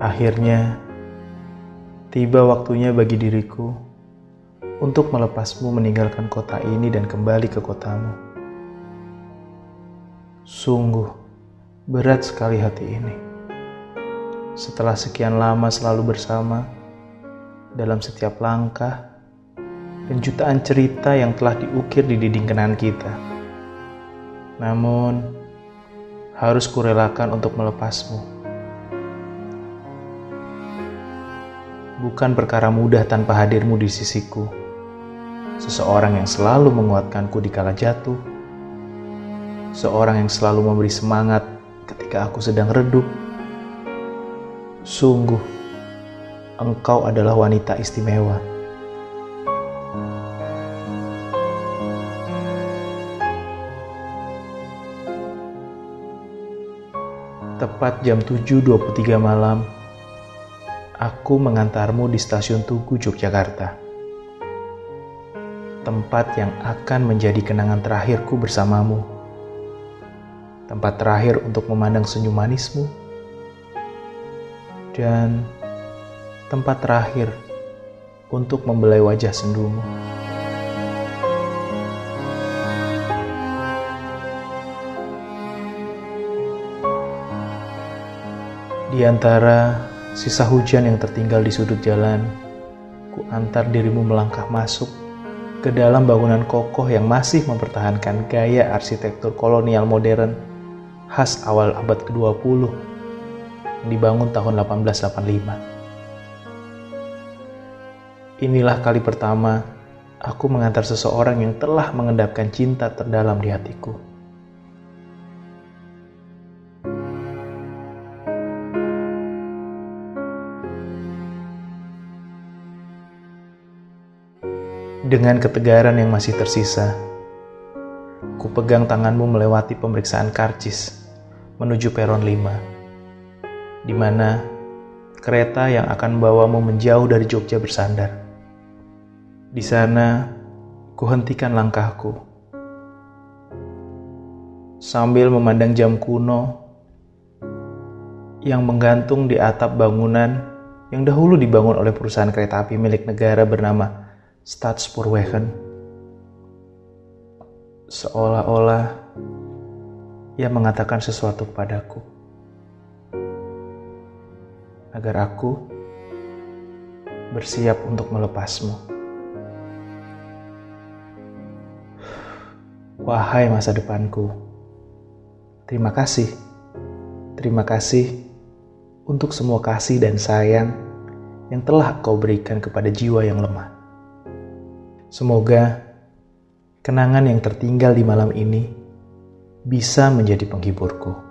Akhirnya, tiba waktunya bagi diriku untuk melepasmu meninggalkan kota ini dan kembali ke kotamu. Sungguh berat sekali hati ini. Setelah sekian lama selalu bersama, dalam setiap langkah, dan jutaan cerita yang telah diukir di dinding kenangan kita. Namun, harus kurelakan untuk melepasmu. Bukan perkara mudah tanpa hadirmu di sisiku. Seseorang yang selalu menguatkanku di kala jatuh. Seorang yang selalu memberi semangat ketika aku sedang redup. Sungguh, engkau adalah wanita istimewa. Tepat jam 7.23 malam, aku mengantarmu di stasiun Tugu Yogyakarta. Tempat yang akan menjadi kenangan terakhirku bersamamu. Tempat terakhir untuk memandang senyum manismu. Dan tempat terakhir untuk membelai wajah sendumu. Di antara sisa hujan yang tertinggal di sudut jalan, ku antar dirimu melangkah masuk ke dalam bangunan kokoh yang masih mempertahankan gaya arsitektur kolonial modern khas awal abad ke-20 yang dibangun tahun 1885. Inilah kali pertama aku mengantar seseorang yang telah mengendapkan cinta terdalam di hatiku. Dengan ketegaran yang masih tersisa, ku pegang tanganmu melewati pemeriksaan karcis menuju peron 5, di mana kereta yang akan membawamu menjauh dari Jogja bersandar. Di sana, ku hentikan langkahku. Sambil memandang jam kuno yang menggantung di atap bangunan yang dahulu dibangun oleh perusahaan kereta api milik negara bernama Stadspoorwegen seolah-olah ia mengatakan sesuatu kepadaku agar aku bersiap untuk melepasmu. Wahai masa depanku, terima kasih. Terima kasih untuk semua kasih dan sayang yang telah kau berikan kepada jiwa yang lemah. Semoga kenangan yang tertinggal di malam ini bisa menjadi penghiburku.